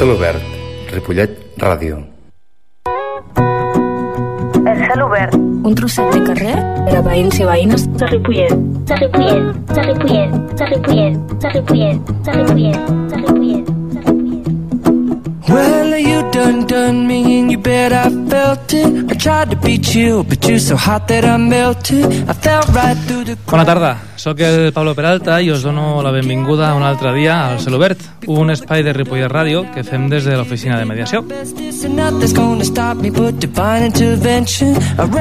Celobert, Ripollet Ràdio. El cel obert. Un trosset de carrer per a veïns i veïnes De Ripollet. de Ripollet, de Ripollet, de Ripollet, de Ripollet, de Ripollet, de Ripollet, de Ripollet. Well, you done done me and you bet I felt it. I tried to beat you, but you're so hot that I melted. I fell right through the Bona tarda, sóc el Pablo Peralta i us dono la benvinguda un altre dia al Celobert, un espai de Ripollet Ràdio que fem des de l'oficina de mediació.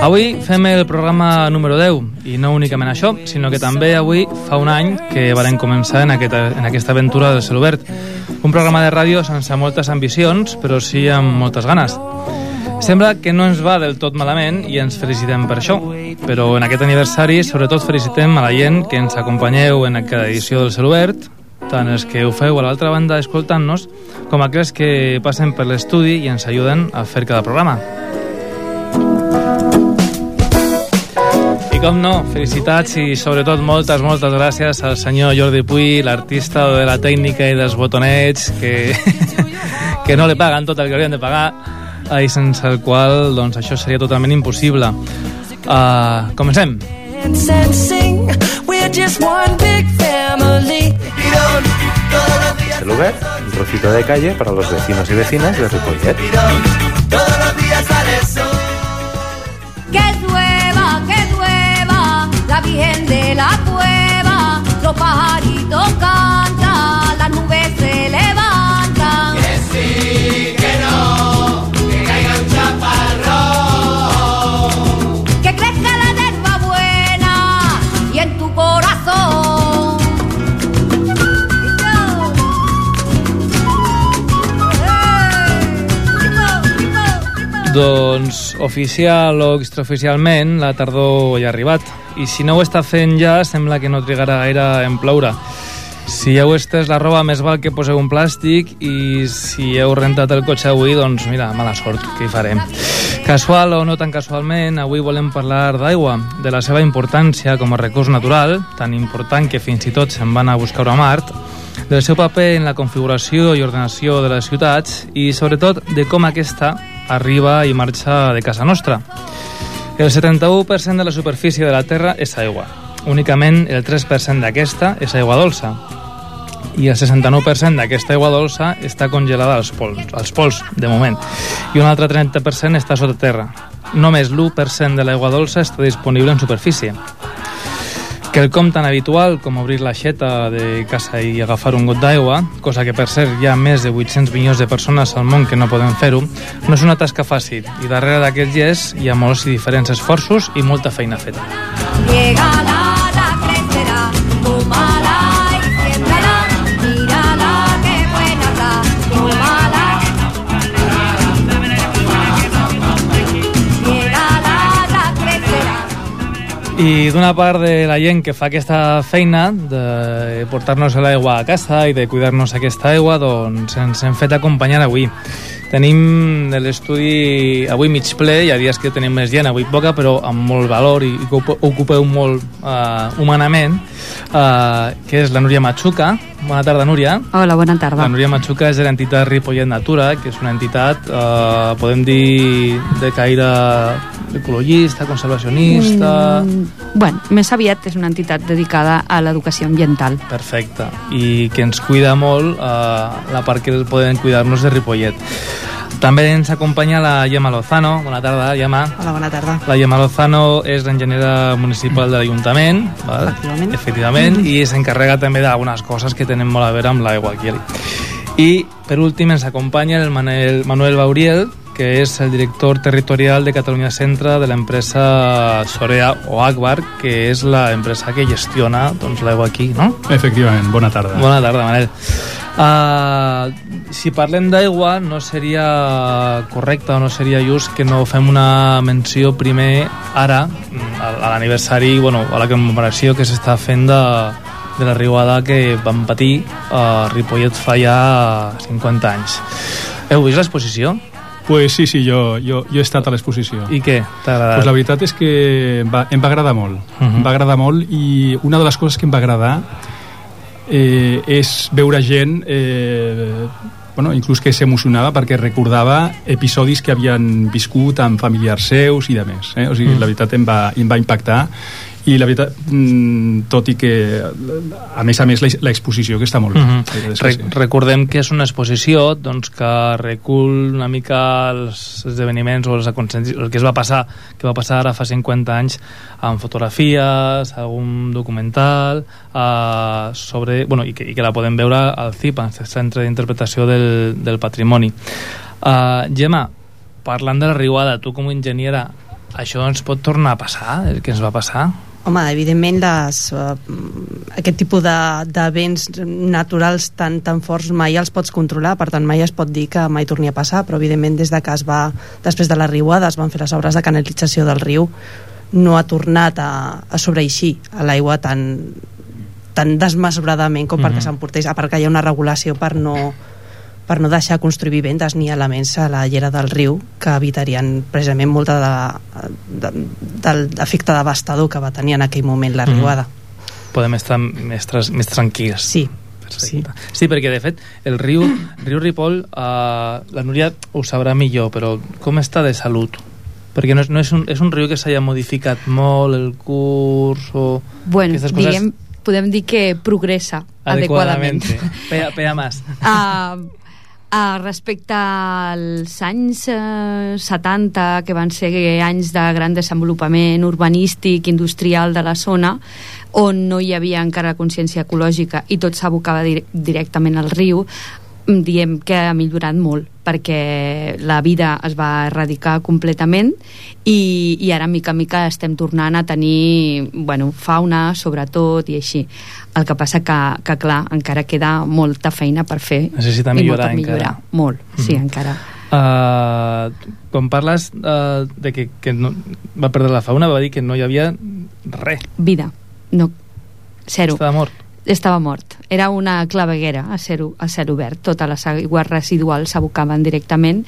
Avui fem el programa número 10 i no únicament això, sinó que també avui fa un any que varen començar en aquesta, en aquesta aventura del Celobert. Un programa de ràdio sense moltes ambicions, però sí amb moltes ganes. Sembla que no ens va del tot malament i ens felicitem per això, però en aquest aniversari sobretot felicitem a la gent que ens acompanyeu en cada edició del Celobert, tant els que ho feu a l'altra banda escoltant-nos, com aquells que passen per l'estudi i ens ajuden a fer cada programa. Com no, felicitats i sobretot moltes, moltes gràcies al senyor Jordi Puy, l'artista de la tècnica i dels botonets, que, que no li paguen tot el que haurien de pagar i sense el qual doncs, això seria totalment impossible. Uh, comencem. Celobert, un trocito de calle para los vecinos y vecinas de Ripollet. Virgen de la Cueva, los pajaritos cantan, las nubes se levantan. Que sí, que no, que caiga un chaparrón. Que crezca la hierba buena y en tu corazón. Doncs oficial o extraoficialment la tardor ja ha arribat i si no ho està fent ja sembla que no trigarà gaire en ploure. Si heu estès la roba més val que poseu un plàstic i si heu rentat el cotxe avui, doncs mira, mala sort, què hi farem? Casual o no tan casualment, avui volem parlar d'aigua, de la seva importància com a recurs natural, tan important que fins i tot se'n van a buscar a Mart, del seu paper en la configuració i ordenació de les ciutats i, sobretot, de com aquesta arriba i marxa de casa nostra. El 71% de la superfície de la Terra és aigua. Únicament el 3% d'aquesta és aigua dolça. I el 69% d'aquesta aigua dolça està congelada als pols, als pols, de moment. I un altre 30% està sota terra. Només l'1% de l'aigua dolça està disponible en superfície. Quelcom tan habitual com obrir l'aixeta de casa i agafar un got d'aigua, cosa que per cert hi ha més de 800 milions de persones al món que no poden fer-ho, no és una tasca fàcil i darrere d'aquest gest hi ha molts i diferents esforços i molta feina feta. Llegala, la I d'una part de la gent que fa aquesta feina de portar-nos l'aigua a casa i de cuidar-nos aquesta aigua, doncs ens hem fet acompanyar avui. Tenim l'estudi avui mig ple, hi ha dies que tenim més gent, avui poca, però amb molt valor i que ocu- ocupeu molt uh, humanament, uh, que és la Núria Machuca. Bona tarda, Núria. Hola, bona tarda. La Núria Machuca és de l'entitat Ripollet Natura, que és una entitat, eh, podem dir, de caire ecologista, conservacionista... Mm, bueno, més aviat és una entitat dedicada a l'educació ambiental. Perfecte. I que ens cuida molt eh, la part que poden cuidar-nos de Ripollet. També ens acompanya la Gemma Lozano. Bona tarda, Gemma. Hola, bona tarda. La Gemma Lozano és l'enginyera municipal de l'Ajuntament? Efectivament. efectivament i s'encarrega també d'algunes coses que tenen molt a veure amb l'aigua aquí. I, per últim, ens acompanya el Manuel, Manuel Bauriel, que és el director territorial de Catalunya Centre de l'empresa Sorea o Akbar, que és l'empresa que gestiona doncs, l'aigua aquí, no? Efectivament, bona tarda. Bona tarda, Manel. Uh, si parlem d'aigua, no seria correcte o no seria just que no fem una menció primer ara, a a l'aniversari, bueno, a la commemoració que s'està fent de, de la riuada que vam patir a Ripollet fa ja 50 anys. Heu vist l'exposició? Pues sí, sí, jo, jo, jo he estat a l'exposició. I què? T'ha agradat? Pues la veritat és que em va, em va agradar molt. Mhm. Em va agradar molt i una de les coses que em va agradar eh, és veure gent eh, bueno, inclús que s'emocionava perquè recordava episodis que havien viscut amb familiars seus i de més. Eh? O sigui, Mm. la veritat em va, em va impactar i la veritat, mm, tot i que a més a més la- l'exposició que està molt bé. És que Re sí. recordem que és una exposició doncs, que recull una mica els esdeveniments o els el que es va passar que va passar ara fa 50 anys amb fotografies, algun documental uh, sobre, bueno, i, que, i que la podem veure al CIPA, el Centre d'Interpretació del, del Patrimoni. Uh, Gemma, parlant de la riuada, tu com a enginyera, això ens pot tornar a passar, el que ens va passar? Home, evidentment les, uh, aquest tipus de- d'events de, naturals tan, tan forts mai els pots controlar, per tant mai es pot dir que mai torni a passar, però evidentment des de que es va, després de la riuada es van fer les obres de canalització del riu no ha tornat a, a sobreeixir a l'aigua tan, tan desmesuradament com perquè Mhm. s'emportés, a part que hi ha una regulació per no, per no deixar construir vivendes ni elements a la llera del riu que evitarien precisament molta de, de, de l'efecte devastador que va tenir en aquell moment la Mhm. riuada. Podem estar més, tras, més tranquils. Sí, Perfecte. Sí. sí, perquè de fet el riu, riu Ripoll, uh, la Núria ho sabrà millor, però com està de salut? Perquè no és, no és, un, és un riu que s'hagi modificat molt el curs o... Bueno, aquestes coses diguem, podem dir que progressa adequadament. Pea, pea más. Uh, uh, respecte als anys uh, 70, que van ser anys de gran desenvolupament urbanístic, industrial de la zona, on no hi havia encara consciència ecològica i tot s'abocava dir directament al riu, diem que ha millorat molt perquè la vida es va erradicar completament i, i ara mica en mica estem tornant a tenir bueno, fauna sobretot i així el que passa que, que clar, encara queda molta feina per fer Necessita i millorar per millorar, encara. molt, sí, Mhm. encara Uh, quan parles uh, de que, que no, va perdre la fauna, va dir que no hi havia res. vida, no, zero Estava mort. Estava mort. Era una claveguera a cel, a cel obert. Totes les aigües residuals s'abocaven directament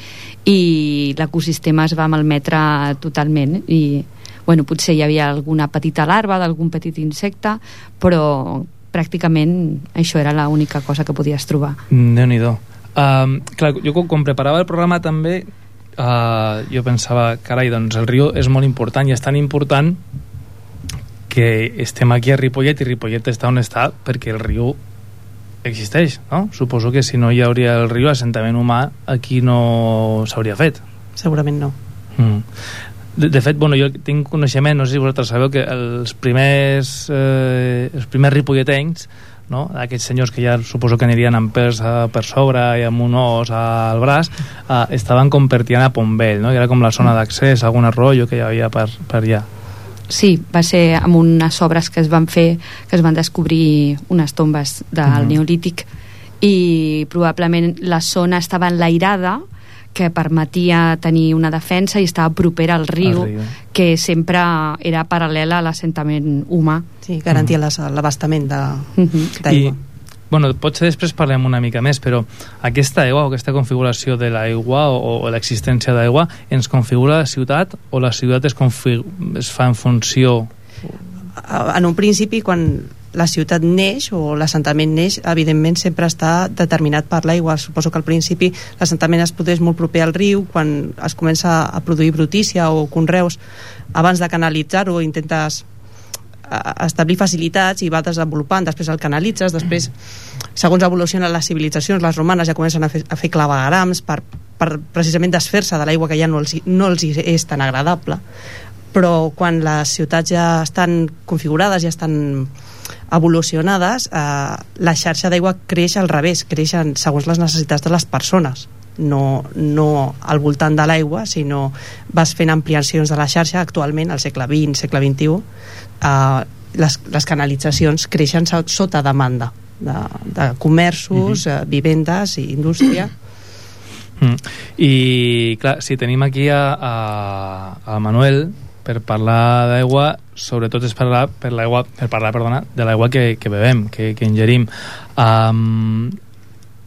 i l'ecosistema es va malmetre totalment i bueno, potser hi havia alguna petita larva d'algun petit insecte, però pràcticament això era l'única cosa que podies trobar. déu nhi um, clar, jo quan preparava el programa també uh, jo pensava, carai, doncs el riu és molt important i és tan important que estem aquí a Ripollet i Ripollet està on està perquè el riu existeix, no? Suposo que si no hi hauria el riu, l'assentament humà aquí no s'hauria fet. Segurament no. Mm. De, de fet, bueno, jo tinc coneixement, no sé si vosaltres sabeu, que els primers, eh, els primers ripolletens, no? aquests senyors que ja suposo que anirien amb pes eh, per sobre i amb un os al braç, eh, estaven com per Tiana Pombell, no? i era com la zona d'accés, algun arroyo que hi havia per, per allà. Sí, va ser amb unes obres que es van fer, que es van descobrir unes tombes del Mhm. Neolític i probablement la zona estava enlairada que permetia tenir una defensa i estava propera al riu, riu. que sempre era paral·lela a l'assentament humà. Sí, garantia mm. l'abastament de- Mhm. d'aigua. I, bueno, potser després parlem una mica més, però aquesta aigua o aquesta configuració de l'aigua o, o l'existència d'aigua ens configura la ciutat o la ciutat es, es fa en funció En un principi, quan la ciutat neix o l'assentament neix, evidentment sempre està determinat per l'aigua. Suposo que al principi l'assentament es produeix molt proper al riu, quan es comença a produir brutícia o conreus, abans de canalitzar-ho intentes a- establir facilitats i va desenvolupant, després el canalitzes, després, segons evolucionen les civilitzacions, les romanes ja comencen a fer, a fer clavegarams per, per precisament desfer-se de l'aigua que ja no els, no els és tan agradable. Però quan les ciutats ja estan configurades, ja estan evolucionades, eh, la xarxa d'aigua creix al revés, creix en, segons les necessitats de les persones no, no al voltant de l'aigua, sinó vas fent ampliacions de la xarxa actualment, al segle XX, segle XXI, eh, les, les canalitzacions creixen so- sota demanda de, de comerços, eh, vivendes i indústria. Mm. I, clar, si tenim aquí a, a, a Manuel per parlar d'aigua, sobretot és parlar, per, l'aigua, per parlar perdona, de l'aigua que, que bevem, que, que ingerim. Um,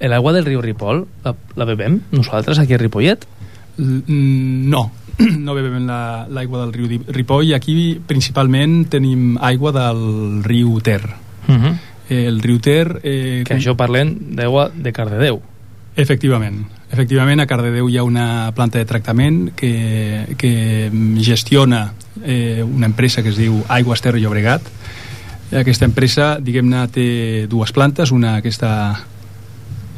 L'aigua del riu Ripoll, la, la bevem nosaltres aquí a Ripollet? L- mm, No, no bevem la- l'aigua del riu Ripoll aquí principalment tenim aigua del riu Ter. Uh -huh. El riu Ter... Eh, Que això parlem d'aigua de Cardedeu. Efectivament. Efectivament, a Cardedeu hi ha una planta de tractament que, que gestiona eh, una empresa que es diu Aigües Ter Llobregat. Aquesta empresa, diguem-ne, té dues plantes, una que està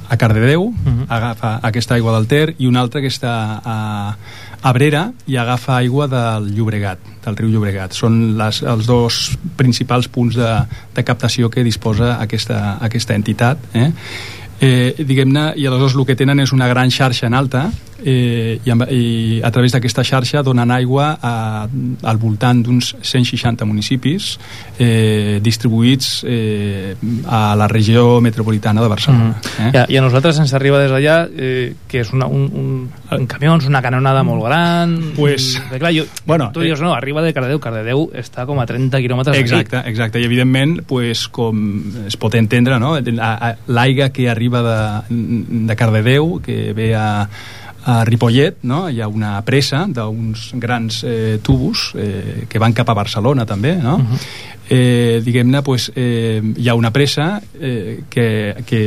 a Cardedeu, uh -huh. agafa aquesta aigua del Ter, i una altra que està a Abrera i agafa aigua del Llobregat, del riu Llobregat. Són les, els dos principals punts de, de captació que disposa aquesta, aquesta entitat. Eh? eh, diguem-ne, i aleshores el que tenen és una gran xarxa en alta eh, i, amb, i a través d'aquesta xarxa donen aigua a, al voltant d'uns 160 municipis eh, distribuïts eh, a la regió metropolitana de Barcelona. Mm. Eh? I, I a nosaltres ens arriba des d'allà eh, que és una, un, un, un camió, una canonada molt gran... Pues, eh, clar, jo, bueno, tu dius, no, arriba de Cardedeu, Cardedeu està com a 30 quilòmetres Exacte, d'aquí. exacte, i evidentment pues, com es pot entendre no? l'aigua que arriba de, de Cardedeu que ve a, a Ripollet no? hi ha una pressa d'uns grans eh, tubos eh, que van cap a Barcelona també no? Uh -huh eh, diguem-ne, pues, eh, hi ha una pressa eh, que, que,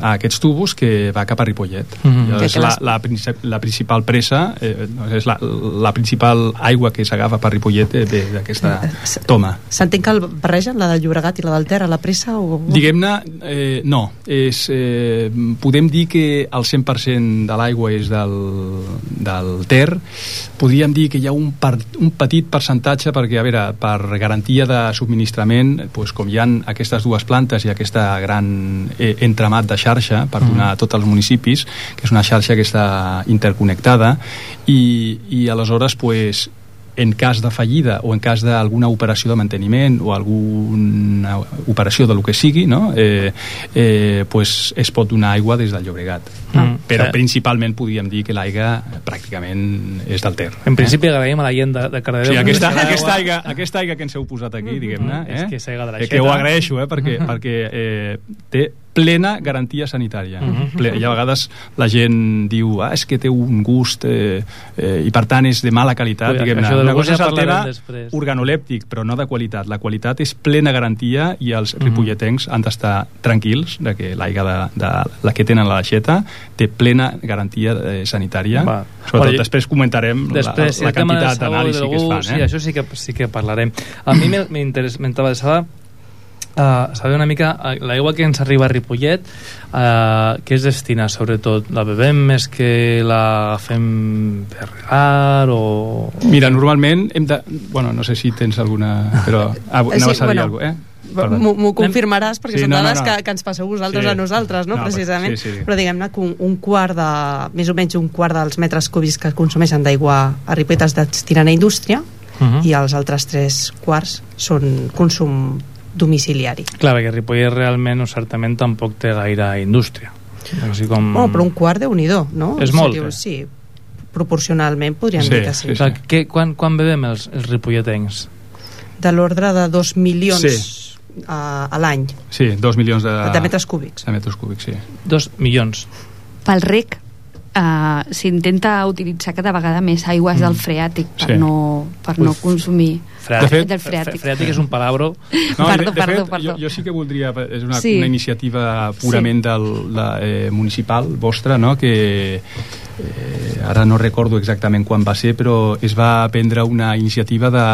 a aquests tubos que va cap a Ripollet. Mm -hmm. És la, la, la principal pressa, eh, és la, la principal aigua que s'agafa per Ripollet eh, d'aquesta toma. S'entén que el barregen, la del Llobregat i la del Ter, a la pressa? O... Diguem-ne, eh, no. És, eh, podem dir que el 100% de l'aigua és del, del Ter. Podríem dir que hi ha un, per, un petit percentatge perquè, a veure, per garantia de subministrament, doncs, com hi ha aquestes dues plantes i aquesta gran eh, entramat de xarxa per donar mm. a tots els municipis, que és una xarxa que està interconnectada, i, i aleshores pues, en cas de fallida o en cas d'alguna operació de manteniment o alguna operació de lo que sigui no? eh, eh, pues es pot donar aigua des del Llobregat mm. però eh. principalment podríem dir que l'aigua pràcticament és del Ter en principi eh? agraïm a la gent de, de Cardedeu sí, aquesta, aquesta, aigua, aquesta aigua que ens heu posat aquí diguem-ne eh? és que, de la que ho agraeixo eh? perquè, perquè eh, té plena garantia sanitària. Uh -huh. Ple, I a vegades la gent diu ah, és que té un gust eh, eh, i per tant és de mala qualitat. Diguem -ne. Una cosa és el tema organolèptic, però no de qualitat. La qualitat és plena garantia i els uh -huh. ripolletens han d'estar tranquils de que l'aigua de, de, la que tenen a l'aixeta té plena garantia eh, sanitària. Va. Sobretot bueno, després comentarem després, la, la quantitat d'anàlisi que es fan. Eh? Sí, això sí que, sí que parlarem. A mi m'interessava Uh, saber una mica uh, l'aigua que ens arriba a Ripollet uh, que es destina sobretot la bebem més que la fem per regar o... Mira, normalment hem de... Bueno, no sé si tens alguna... Però ah, anaves sí, a dir bueno, alguna cosa, eh? M'ho confirmaràs perquè sí, són dades no, no, no. Que, que ens passeu vosaltres sí. a nosaltres, no? no precisament. Sí, sí. Però diguem-ne que un, un quart de... més o menys un quart dels metres cúbics que consumeixen d'aigua a Ripollet es destinen a indústria uh -huh. i els altres tres quarts són consum domiciliari. Clar, perquè Ripollet realment o certament tampoc té gaire indústria. Així com... Oh, però un quart de nhi no? És molt. Diu, sí, proporcionalment podríem sí, dir que sí. sí, sí. Clar, que, quan, quan bevem els, els ripolletens? De l'ordre de dos milions sí. a, a l'any. Sí, dos milions de... De metres cúbics. De metres cúbics, sí. Dos milions. Pel rec uh, s'intenta utilitzar cada vegada més aigües mm. del freàtic per, sí. no, per Uf. no consumir Freàtic, de fet, del freàtic. freàtic és un palabro no, perdó, de, de perdó, fet, perdó. Jo, jo sí que voldria és una, sí. una iniciativa purament sí. del, la, eh, municipal vostra no? que eh, ara no recordo exactament quan va ser però es va prendre una iniciativa de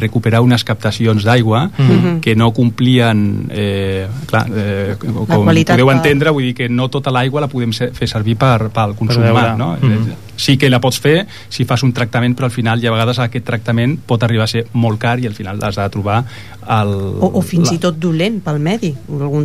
recuperar unes captacions d'aigua mm -hmm. que no complien eh, clar, eh, com podeu entendre vull dir que no tota l'aigua la podem fer servir per, pel consum humà no? Mm -hmm. Sí que la pots fer si fas un tractament però al final i a vegades aquest tractament pot arribar a ser molt car i al final has de trobar el, o, o fins la... i tot dolent pel medi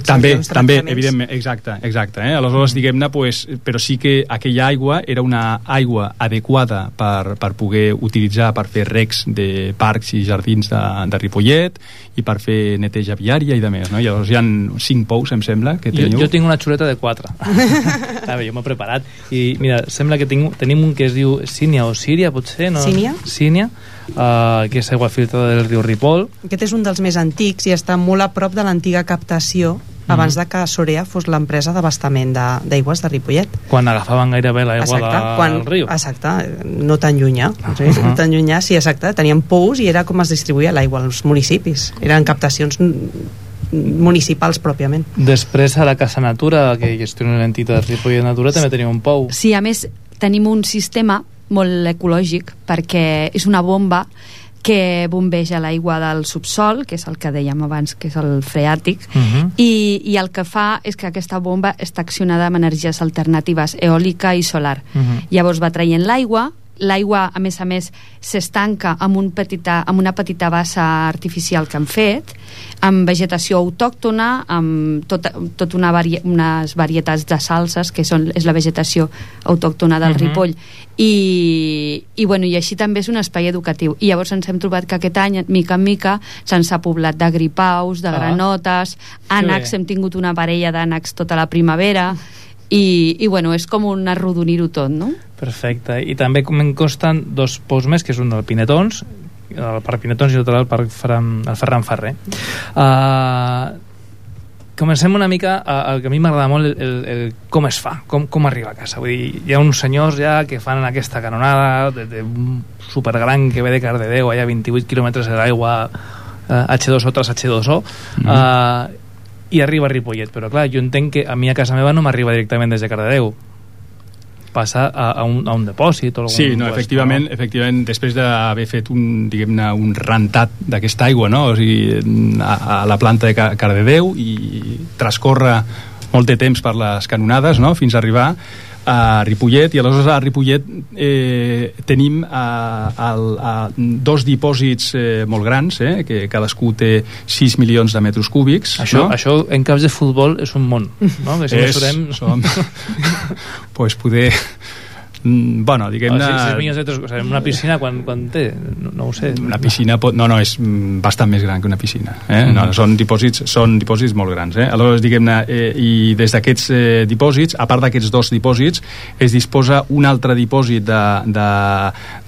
també, també, evidentment exacte, exacte eh? aleshores diguem-ne pues, però sí que aquella aigua era una aigua adequada per, per poder utilitzar per fer recs de parcs i jardins de, de Ripollet i per fer neteja viària i de més, no? I llavors hi ha cinc pous, em sembla, que teniu. Jo, jo tinc una xuleta de quatre. veure, jo m'he preparat. I mira, sembla que tinc, tenim un que es diu Sínia o Síria, potser, no? Sínia? Sínia, uh, que és aigua filtrada del riu Ripoll. Aquest és un dels més antics i està molt a prop de l'antiga captació abans de que Sorea fos l'empresa d'abastament d'aigües de, de Ripollet. Quan agafaven gairebé l'aigua de, quan, del riu. Exacte, no tan llunyà. Uh -huh. no tan llunyà, sí, exacte. Tenien pous i era com es distribuïa l'aigua als municipis. Eren captacions municipals pròpiament. Després a la Casa Natura, que gestiona l'entitat Ripollet Natura, també tenia un pou. Sí, a més, tenim un sistema molt ecològic perquè és una bomba que bombeja l'aigua del subsol, que és el que dèiem abans, que és el freàtic, Uh -huh. i, i el que fa és que aquesta bomba està accionada amb energies alternatives, eòlica i solar. Uh -huh. Llavors va traient l'aigua, l'aigua, a més a més, s'estanca amb, un petita, amb una petita bassa artificial que han fet, amb vegetació autòctona, amb tot, tot una vari, unes varietats de salses, que són, és la vegetació autòctona del Mhm. Ripoll, i, i, bueno, i així també és un espai educatiu. I llavors ens hem trobat que aquest any, mica en mica, se'ns ha poblat de gripaus, de Ah. granotes, ànecs, bé. hem tingut una parella d'ànecs tota la primavera, i, i bueno, és com un arrodonir-ho tot, no? Perfecte. I també com em consten dos pous més, que és un del Pinetons, el Parc Pinetons i l'altre el Parc Ferran, el Ferran Ferrer. Uh, comencem una mica a, el que a mi m'agrada molt el, el, el com es fa, com, com arriba a casa vull dir, hi ha uns senyors ja que fan aquesta canonada de, de un supergran que ve de Cardedeu allà a 28 quilòmetres de l'aigua eh, H2O tras H2O Mhm. eh, i arriba a Ripollet però clar, jo entenc que a mi a casa meva no m'arriba directament des de Cardedeu passa a, a, un, a un depòsit o algun Sí, no, efectivament, efectivament després d'haver fet un, diguem-ne, un rentat d'aquesta aigua, no? o sigui, a, a la planta de Ca- Cardedeu i transcorre molt de temps per les canonades no? fins a arribar a Ripollet i aleshores a Ripollet eh, tenim a, a, a dos dipòsits eh, molt grans eh, que cadascú té 6 milions de metres cúbics Això, no? això en camps de futbol és un món, no? Que si és, mesurem... som, pues poder bueno, diguem-ne sí, 6 milions de metres, o sigui, una piscina quan, quan té? No, no ho sé. una piscina pot, no, no, és mm, bastant més gran que una piscina eh? Mhm. no, són, dipòsits, són dipòsits molt grans eh? aleshores diguem-ne eh, i des d'aquests eh, dipòsits, a part d'aquests dos dipòsits es disposa un altre dipòsit de, de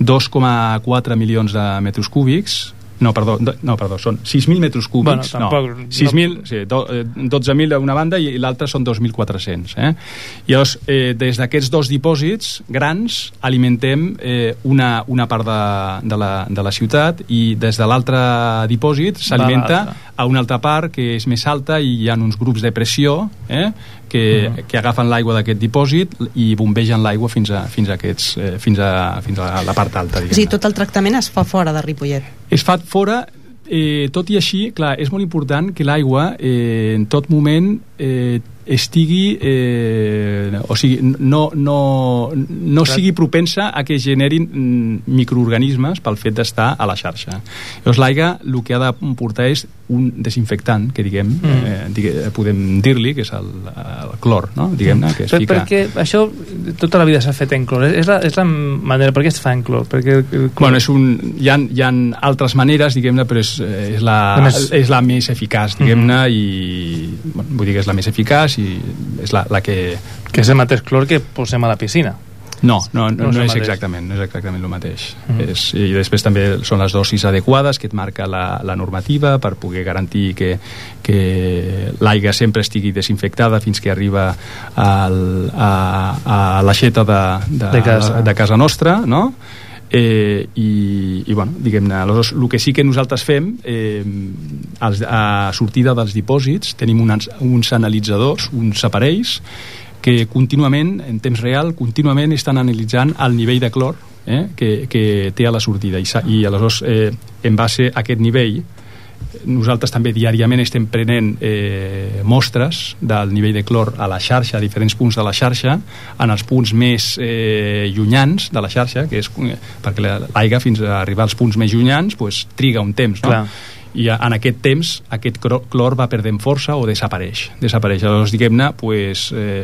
2,4 milions de metres cúbics no, perdó, do- no, perdó, són 6.000 metres cúbics. Bueno, tampoc- no, 6.000, sí, do, eh, 12.000 a una banda i l'altra són 2.400. Eh? Llavors, eh, des d'aquests dos dipòsits grans alimentem eh, una, una part de, de, la, de la ciutat i des de l'altre dipòsit s'alimenta. A una altra part que és més alta i hi ha uns grups de pressió eh, que, Mhm. que agafen l'aigua d'aquest dipòsit i bombegen l'aigua fins, a, fins, a aquests, eh, fins, a, fins a la part alta. O sigui, tot el tractament es fa fora de Ripollet. Es fa fora, eh, tot i així, clar, és molt important que l'aigua eh, en tot moment eh, estigui eh, o sigui, no, no, no sigui propensa a que generin mm, microorganismes pel fet d'estar a la xarxa. Llavors l'aigua el que ha de portar és un desinfectant, que diguem, Mm. eh, digue, podem dir-li, que és el, el clor, no? diguem-ne, que es Per, fica... perquè això tota la vida s'ha fet en clor. És la, és la manera... Per què es fa en clor? Perquè el clor... Bueno, és un, hi, ha, hi ha altres maneres, diguem-ne, però és, eh, és, la, La més- és la més eficaç, diguem-ne, i bueno, vull dir que és la més eficaç i és la, la que... Que és el mateix clor que posem a la piscina. No, no, No no, no, és exactament, no és exactament el mateix. Mhm. És, I després també són les dosis adequades que et marca la, la normativa per poder garantir que, que l'aigua sempre estigui desinfectada fins que arriba al, a, a l'aixeta de, de, De casa. de casa nostra, no? Eh, i, i bueno, diguem-ne el que sí que nosaltres fem eh, als, a sortida dels dipòsits tenim uns, uns analitzadors uns aparells que contínuament, en temps real, contínuament estan analitzant el nivell de clor eh, que, que té a la sortida. I, i aleshores eh, en base a aquest nivell nosaltres també diàriament estem prenent eh, mostres del nivell de clor a la xarxa, a diferents punts de la xarxa, en els punts més eh, llunyans de la xarxa, que és eh, perquè la- l'aigua fins a arribar als punts més llunyans pues, triga un temps, no? Clar. i a- en aquest temps aquest clor va perdent força o desapareix. desapareix. Aleshores, diguem-ne, pues, eh,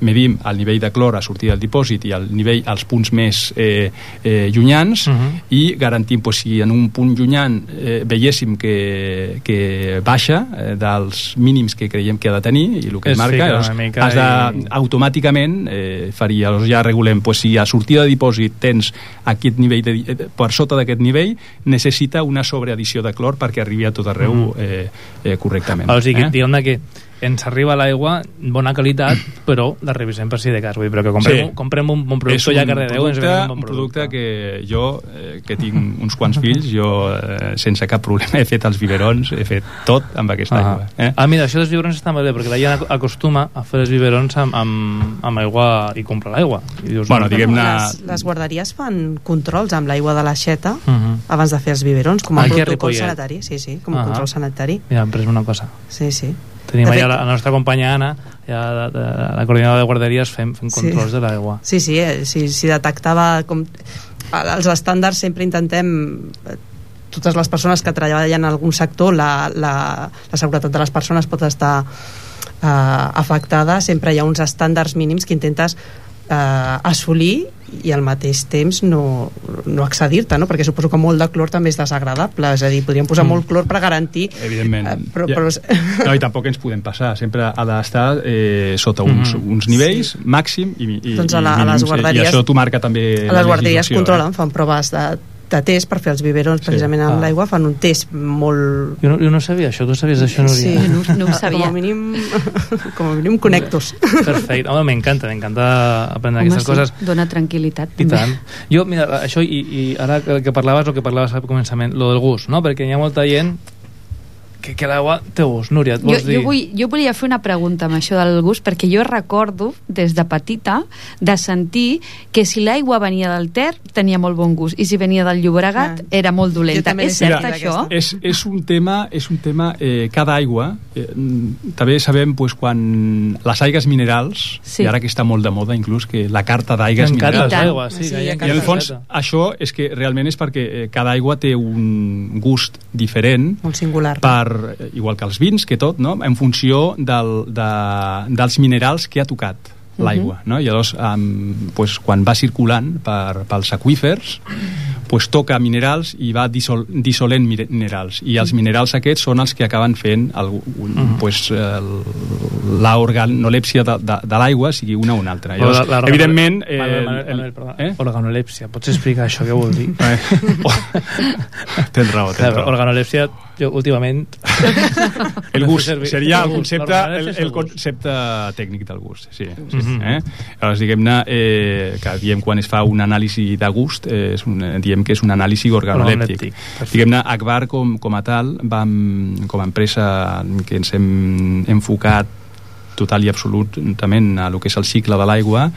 medim el nivell de clor a sortir del dipòsit i el nivell als punts més eh, eh, llunyans Mhm. i garantim pues, si en un punt llunyant eh, veiéssim que, que baixa eh, dels mínims que creiem que ha de tenir i el que Es es marca llavors, mica has de, i- automàticament eh, faria, aleshores ja regulem pues, si a sortida de dipòsit tens aquest nivell de, eh, per sota d'aquest nivell necessita una sobreaddició de clor perquè arribi a tot arreu Mhm. eh, eh, correctament O sigui, eh? diguem-ne que ens arriba l'aigua bona qualitat, però la revisem per si de cas. Vull dir, però que comprem, Sí. comprem un bon producte un ja a Cardedeu ens producte, venen un bon un producte producte. que jo, eh, que tinc uns quants fills, jo eh, sense cap problema he fet els biberons, he fet tot amb aquesta Ah. aigua. Eh? ah, mira, això dels biberons està molt bé, perquè la gent ac- acostuma a fer els biberons amb, amb, amb aigua i compra l'aigua. Bueno, no, diguem-ne... Les, les guarderies fan controls amb l'aigua de l'aixeta Uh -huh. abans de fer els biberons, com a Aquí a protocol sanitari. Sí, sí, com a Ahà. control sanitari. Mira, hem pres una cosa. Sí, sí. Tenim allà la, la nostra companya Anna, ja de, de, la coordinadora de guarderies, fent, fent Sí. controls de l'aigua. Sí, sí, eh, si, si detectava com... Els estàndards sempre intentem eh, totes les persones que treballen en algun sector la, la, la seguretat de les persones pot estar eh, afectada sempre hi ha uns estàndards mínims que intentes eh, assolir i al mateix temps no, no accedir-te, no? perquè suposo que molt de clor també és desagradable, és a dir, podríem posar Mm. molt clor per garantir Evidentment. Eh, però- Ja. però- No, i tampoc ens podem passar. Sempre ha d'estar eh, sota uns, Mhm. uns nivells màxim i, i, Doncs a i la- a les mínims, eh, guarderies- I això t'ho marca també a la les guarderies legislació, controlen, Eh? fan proves de, de test per fer els biberons precisament amb Ah. l'aigua, fan un test molt... Jo no, jo no sabia això, tu sabies això, Núria? Sí, no- no ho sabia. Com a mínim, com a mínim connectos. Perfecte, home, m'encanta, m'encanta aprendre Home, aquestes sí, coses. dona tranquil·litat. I també. tant. Jo, mira, això, i, i ara que, que parlaves, el que parlaves al començament, lo del gust, no? Perquè hi ha molta gent que, que l'aigua té gust. Núria, et Jo, vols dir? jo, vull, jo volia fer una pregunta amb això del gust, perquè jo recordo, des de petita, de sentir que si l'aigua venia del Ter, tenia molt bon gust, i si venia del Llobregat, Ah. era molt dolenta. És cert, sentit, això? És, és un tema, és un tema eh, cada aigua eh, també sabem pues, quan les aigues minerals Sí. i ara que està molt de moda inclús que la carta d'aigues minerals tant. aigües, sí, Sí, i en el fons això és que realment és perquè eh, cada aigua té un gust diferent Molt singular. per, eh, igual que els vins, que tot, no? en funció del, de, dels minerals que ha tocat l'aigua. no? I llavors, um, pues, quan va circulant per, pels aquífers, pues, toca minerals i va dissol, dissolent minerals. I els minerals aquests són els que acaben fent el, un, pues, el- la organolèpsia de, de, de l'aigua, sigui una o una altra. Llavors, la- la- evidentment... eh, Manuel, eh? Organolèpsia. Pots explicar això, què vol dir? Eh, tens raó, tens raó. organolèpsia, jo últimament... El No gust seria el concepte, el, el concepte tècnic del gust, sí. sí Mhm. eh? Llavors, diguem-ne, eh, que diem quan es fa un anàlisi de gust, eh, és un, diem que és un anàlisi organolèptic. Diguem-ne, Akbar com, com a tal, vam, com a empresa que ens hem enfocat total i absolutament a lo que és el cicle de l'aigua,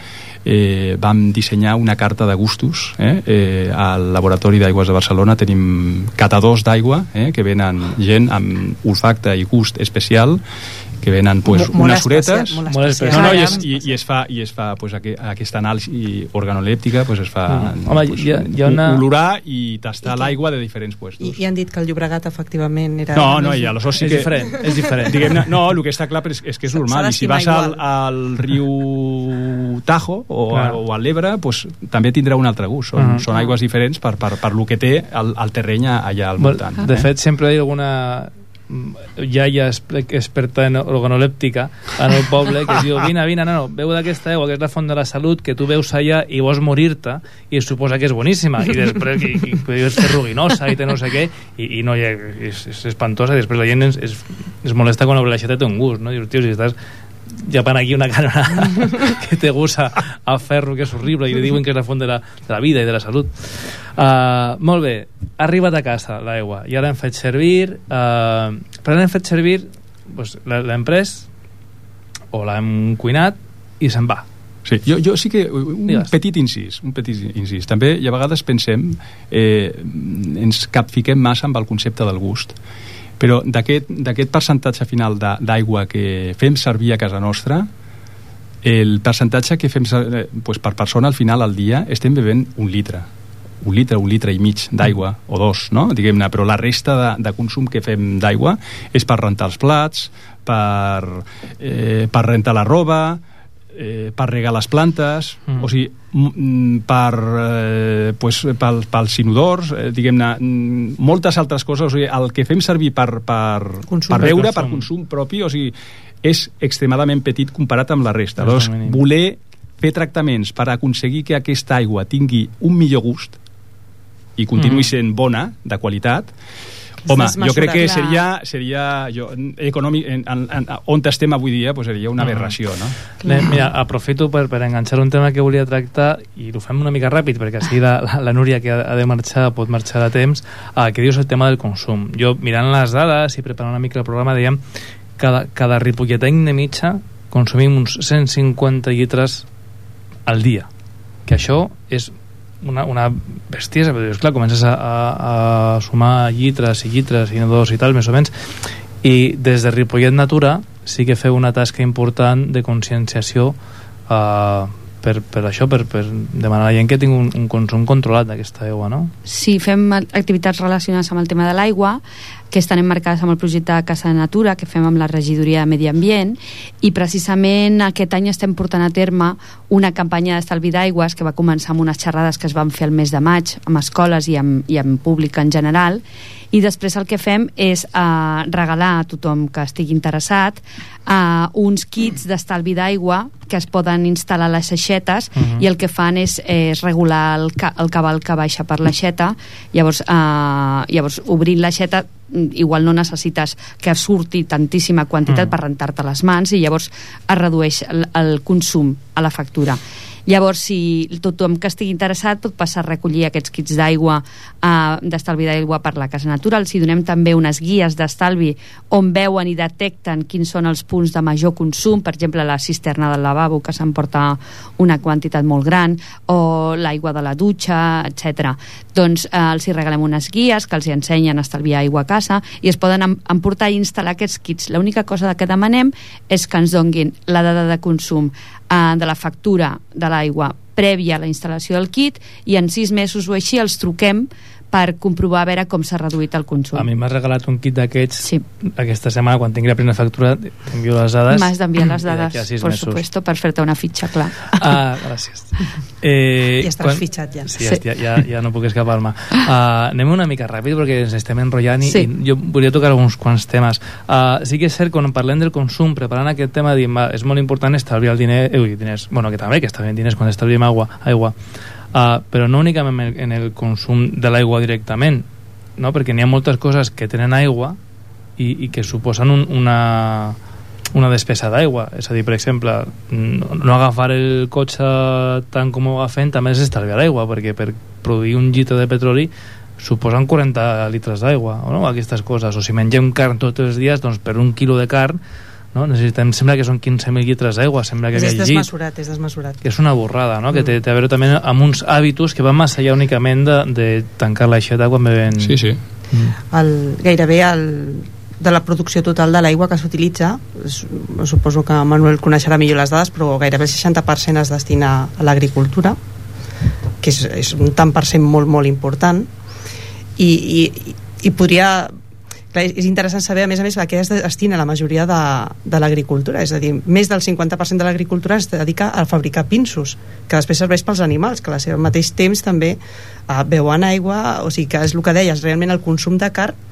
eh, vam dissenyar una carta de gustos. Eh? Eh, al Laboratori d'Aigües de Barcelona tenim catadors d'aigua, eh? que venen gent amb olfacte i gust especial, que venen pues, Mo- molt unes especial, molt Molt especial. No, no, i, es, i, i es fa, i es fa pues, aqu aquesta anàlisi organolèptica pues, es fa Mm. Home, pues, hi ha- hi ha una- olorar i tastar I l'aigua de diferents I, puestos. I han dit que el Llobregat efectivament era... No, no, i aleshores sí és que... diferent, és diferent. Diguem-ne, no, el que està clar és, és que és normal. I si vas al, al riu Tajo o, Clar. o al l'Ebre, pues, també tindrà un altre gust. Són, Mhm. són aigües diferents per, per, per lo que té el, el terreny allà al voltant. de eh? fet, sempre hi ha alguna iaia espe- experta en organolèptica en el poble que diu, vine, vine, no, beu d'aquesta aigua que és la font de la salut que tu veus allà i vols morir-te i suposa que és boníssima i després i, i, i és ferruginosa i té no sé què i, i no ha, és, és espantosa i després la gent es, es, es molesta quan obre l'aixeta té un gust no? dius, tio, si estàs llepant aquí una canonada que té gust a, ferro que és horrible i li diuen que és la font de la, de la vida i de la salut uh, molt bé, ha arribat a casa l'aigua i ara hem fet servir uh, però l'hem fet servir l'he- l'hem pres o l'hem cuinat i se'n va Sí, jo, jo sí que un Digues. petit incís, un petit incís. També i a vegades pensem, eh, ens capfiquem massa amb el concepte del gust. Però d'aquest percentatge final d'aigua que fem servir a casa nostra, el percentatge que fem eh, pues per persona al final al dia estem bevent un litre un litre, un litre i mig d'aigua o dos, no? diguem-ne, però la resta de, de consum que fem d'aigua és per rentar els plats per, eh, per rentar la roba eh, per regar les plantes Mm. o sigui, mm, per, eh, pues, pel, pels inodors eh, diguem-ne, mm, moltes altres coses o sigui, el que fem servir per, per, Consum. per beure, Per consum. propi o sigui, és extremadament petit comparat amb la resta Llavors, voler fer tractaments per aconseguir que aquesta aigua tingui un millor gust i continuï Mhm. sent bona, de qualitat, Home, jo crec que Clar. seria, seria jo, econòmic, en, en, en, on estem avui dia pues seria una Mhm. aberració, no? Bé, mira, aprofito per, per enganxar un tema que volia tractar i ho fem una mica ràpid perquè així la, la, la Núria que ha, de marxar pot marxar a temps uh, que dius el tema del consum jo mirant les dades i preparant una mica el programa dèiem cada, cada ripolletany de mitja consumim uns 150 litres al dia que això és una, una bestiesa, però dius, clar, comences a, a, a sumar llitres i llitres i dos i tal, més o menys i des de Ripollet Natura sí que feu una tasca important de conscienciació uh, per, per això, per, per demanar a la gent que tingui un, un consum controlat d'aquesta aigua, no? Sí, fem activitats relacionades amb el tema de l'aigua, que estan emmarcades amb el projecte de Casa de Natura, que fem amb la regidoria de Medi Ambient, i precisament aquest any estem portant a terme una campanya d'estalvi d'aigües que va començar amb unes xerrades que es van fer el mes de maig amb escoles i amb, i amb públic en general, i després el que fem és eh, regalar a tothom que estigui interessat eh, uns kits d'estalvi d'aigua que es poden instal·lar a les aixetes Mhm. i el que fan és, és regular el, ca el cabal que baixa per l'aixeta llavors, eh, llavors obrint l'aixeta igual no necessites que surti tantíssima quantitat Mm. per rentar-te les mans i llavors es redueix el, el consum a la factura Llavors, si tothom que estigui interessat pot passar a recollir aquests kits d'aigua, eh, d'estalvi d'aigua per la Casa Natural. Si donem també unes guies d'estalvi on veuen i detecten quins són els punts de major consum, per exemple, la cisterna del lavabo, que s'emporta una quantitat molt gran, o l'aigua de la dutxa, etc. Doncs eh, els hi regalem unes guies que els hi ensenyen a estalviar aigua a casa i es poden em emportar i instal·lar aquests kits. L'única cosa que demanem és que ens donguin la dada de consum eh, de la factura de l'aigua prèvia a la instal·lació del kit i en sis mesos o així els truquem per comprovar a veure com s'ha reduït el consum. A mi m'has regalat un kit d'aquests Sí. aquesta setmana, quan tingui la primera factura, t'envio les dades. M'has d'enviar les dades, per mesos. supuesto, per fer-te una fitxa, clar. Ah, gràcies. Eh, Ja estàs fitxat, ja. Sí, ja, Sí. ja, ja, ja no puc escapar-me. Uh, anem una mica ràpid perquè ens estem enrotllant i, Sí. i jo volia tocar uns quants temes. Uh, sí que és cert, quan parlem del consum, preparant aquest tema, diem, va, és molt important estalviar el diner, eh, ui, diners, bueno, que també, que estalviem diners quan estalviem aigua, aigua. Uh, però no únicament en el, consum de l'aigua directament, no? perquè n'hi ha moltes coses que tenen aigua i, i que suposen un, una, una despesa d'aigua. És a dir, per exemple, no, no agafar el cotxe tant com ho agafem també és estalviar aigua, perquè per produir un llitre de petroli suposen 40 litres d'aigua, o no? aquestes coses. O si mengem carn tots els dies, doncs per un quilo de carn no? necessitem, sembla que són 15.000 litres d'aigua, sembla que És, és havia llegit desmesurat, és desmesurat. que és una borrada, no? que té, té a veure també amb uns hàbitus que van massa allà únicament de, de tancar l'aixeta quan beven... Sí, sí. el, gairebé el, de la producció total de l'aigua que s'utilitza suposo que Manuel coneixerà millor les dades però gairebé el 60% es destina a l'agricultura que és, és un tant per cent molt molt important i, i, i podria clar, és interessant saber a més a més a què es destina la majoria de, de l'agricultura. És a dir, més del 50% de l'agricultura es dedica a fabricar pinsos que després serveix pels animals que al seu mateix temps també eh, beuen aigua. O sigui que és el que deies, realment el consum de carn